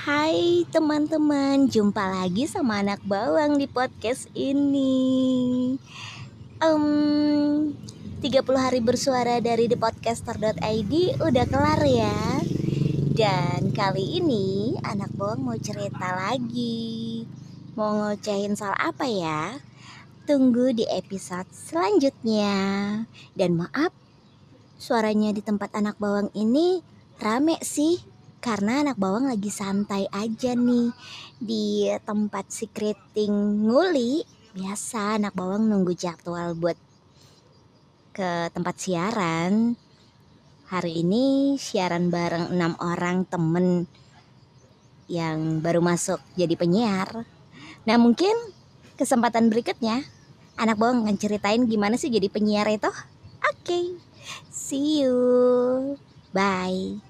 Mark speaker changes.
Speaker 1: Hai teman-teman, jumpa lagi sama anak bawang di podcast ini. Um, 30 hari bersuara dari thepodcaster.id udah kelar ya. Dan kali ini anak bawang mau cerita lagi. Mau ngocehin soal apa ya? Tunggu di episode selanjutnya. Dan maaf, suaranya di tempat anak bawang ini rame sih karena anak bawang lagi santai aja nih. Di tempat secreting nguli biasa anak bawang nunggu jadwal buat ke tempat siaran. Hari ini siaran bareng enam orang temen yang baru masuk jadi penyiar. Nah mungkin kesempatan berikutnya anak bawang akan ceritain gimana sih jadi penyiar itu? Oke okay. see you. Bye